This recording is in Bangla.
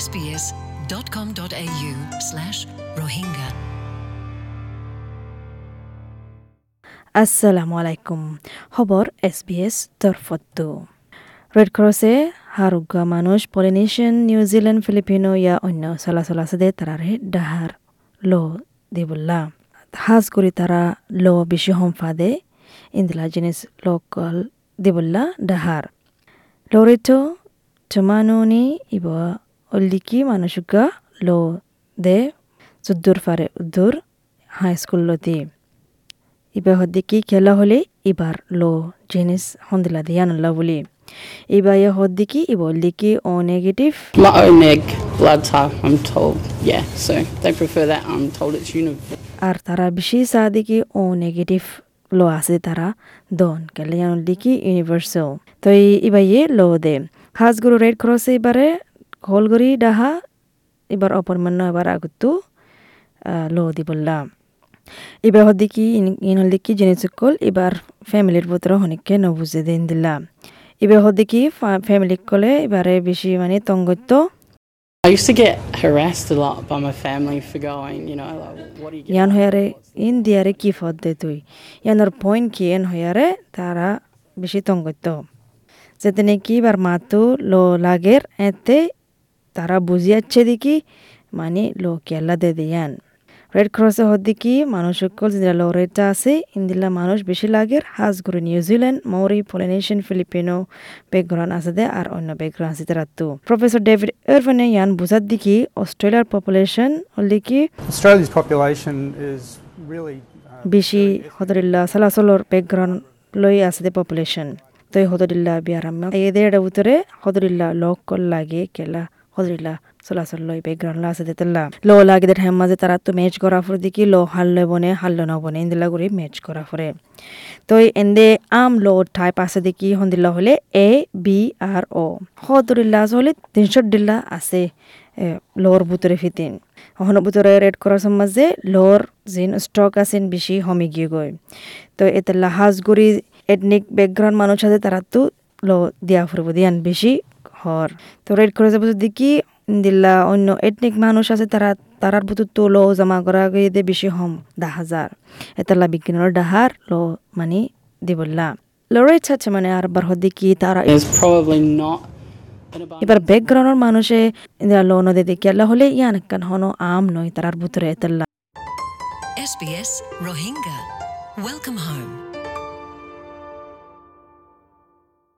sbs.com.au slash Rohingya. আসসালামু আলাইকুম খবর এসবিএস তরফত্তু রেড ক্রসে হারুগা মানুষ পলিনেশিয়ান নিউজিল্যান্ড ফিলিপিনো ইয়া অন্য চলাচল আছে তারারে ডাহার লো দিবুল্লা হাজ করি তারা লো বেশি হমফা দে ইন্দিলা জিনিস লোকল দিবুল্লা ডাহার লোরিটো চমানুনি ইব অল্লিকি মানুষুগা লো দে যুদ্ধর ফারে উদ্দুর হাই স্কুল লতি ইবা হদ্দিকি খেলা হলে ইবার লো জিনিস হন্দিলা দিয়ানুল্লা বলি ইবা ইয়া হদ্দিকি ইবল্লিকি ও negative My O neg blood type, I'm told. Yeah, so they prefer that. I'm told it's universal. আর তারা বেশি সাদিকি ও নেগেটিভ লো আছে তারা দন কেলে ইয়ানুল্লিকি ইউনিভার্সাল তো ইবা ইয়ে লো দে হাজগুরু রেড ক্রস এবারে হলগরি ডাহা এবার অপরমান্য এবার আগুতু লো দি বললাম এবার হদি কি ইন হল হদ্দিকি ইনহল্দিকি জিনিসকল এবার ফ্যামিলির পুত্র হনিককে নবুজে দিন দিলাম এবার হদ্দিকি ফ্যামিলি কলে এবারে বেশি মানে তঙ্গত্য I used to get harassed a lot by my family for going, you know, like, what do you get? ইয়ান হয়ারে ইন দিয়ারে কি ফদ দে তুই ইয়ানোর পয়েন্ট কি এন হয়ারে তারা বেশি তঙ্গত্য যেতে নাকি এবার মাতু লো লাগের এতে তারা বুঝিয়াচ্ছে দেখি মানে লো কেলা দে দিয়ান। রেড ক্রসে হদ্দিকি মানুষ সকল যেটা লো রেডটা আছে ইন্দিলা মানুষ বেশি লাগের হাজ করে নিউজিল্যান্ড মৌরি পলিনেশিয়ান ফিলিপিনো ব্যাকগ্রাউন্ড আছে দে আর অন্য ব্যাকগ্রাউন্ড আছে তারা তো। প্রফেসর ডেভিড এরভানে ইয়ান বুঝার দিকি অস্ট্রেলিয়ার পপুলেশন is really uh, বেশি হদরিল্লা সালাসলর ব্যাকগ্রাউন্ড লই আছে দে পপুলেশন তো এই হদরিল্লা বিয়ারাম্মা এদের উত্তরে হদরিল্লা লক কল লাগে কেলা। হদরিল্লা চলাচল লই ব্যাকগ্রাউন্ড আছে দে তেল্লা। লো লাগে দে ঠাইম মাঝে তারা তো ম্যাচ করা ফুরে দেখি, লো হাল্লে বনে হাল্লে ন বনে ইন্দিলা করে ম্যাচ করা ফুরে। তো এন্দে আম লো ঠাই পাশে দেখি, হন্দিল্লা হলে এ, বি, আর, ও। হদরিল্লা হলে তিনশো ডিল্লা আছে লোর ভিতরে ফিতিন। হন ভিতরে রেড করার সমাজে লোর জিন স্টক আছেন বেশি হমি গিয়ে গই তো এতে লাহাজ এডনিক ব্যাকগ্রাউন্ড মানুষ আছে, তারা তো লো দিয়া ফুরব দিয়ান বেশি হর তো রেড করে যাব দেখি দিল্লা অন্য এথনিক মানুষ আছে তারা তারার বুতু তো লো জমা করা গিয়ে দে বেশি হম দা হাজার এতালা বিজ্ঞানের ডাহার লো মানে দিবল্লা লড়াই ছাড়ছে মানে আর বার তারা not an abundance. এবার ব্যাকগ্রাউন্ডের মানুষে লো নদী দেখি আল্লাহ হলে ইয়ান কান হনো আম নয় তারার ভিতরে এতাল্লা SBS Rohingya. Welcome home.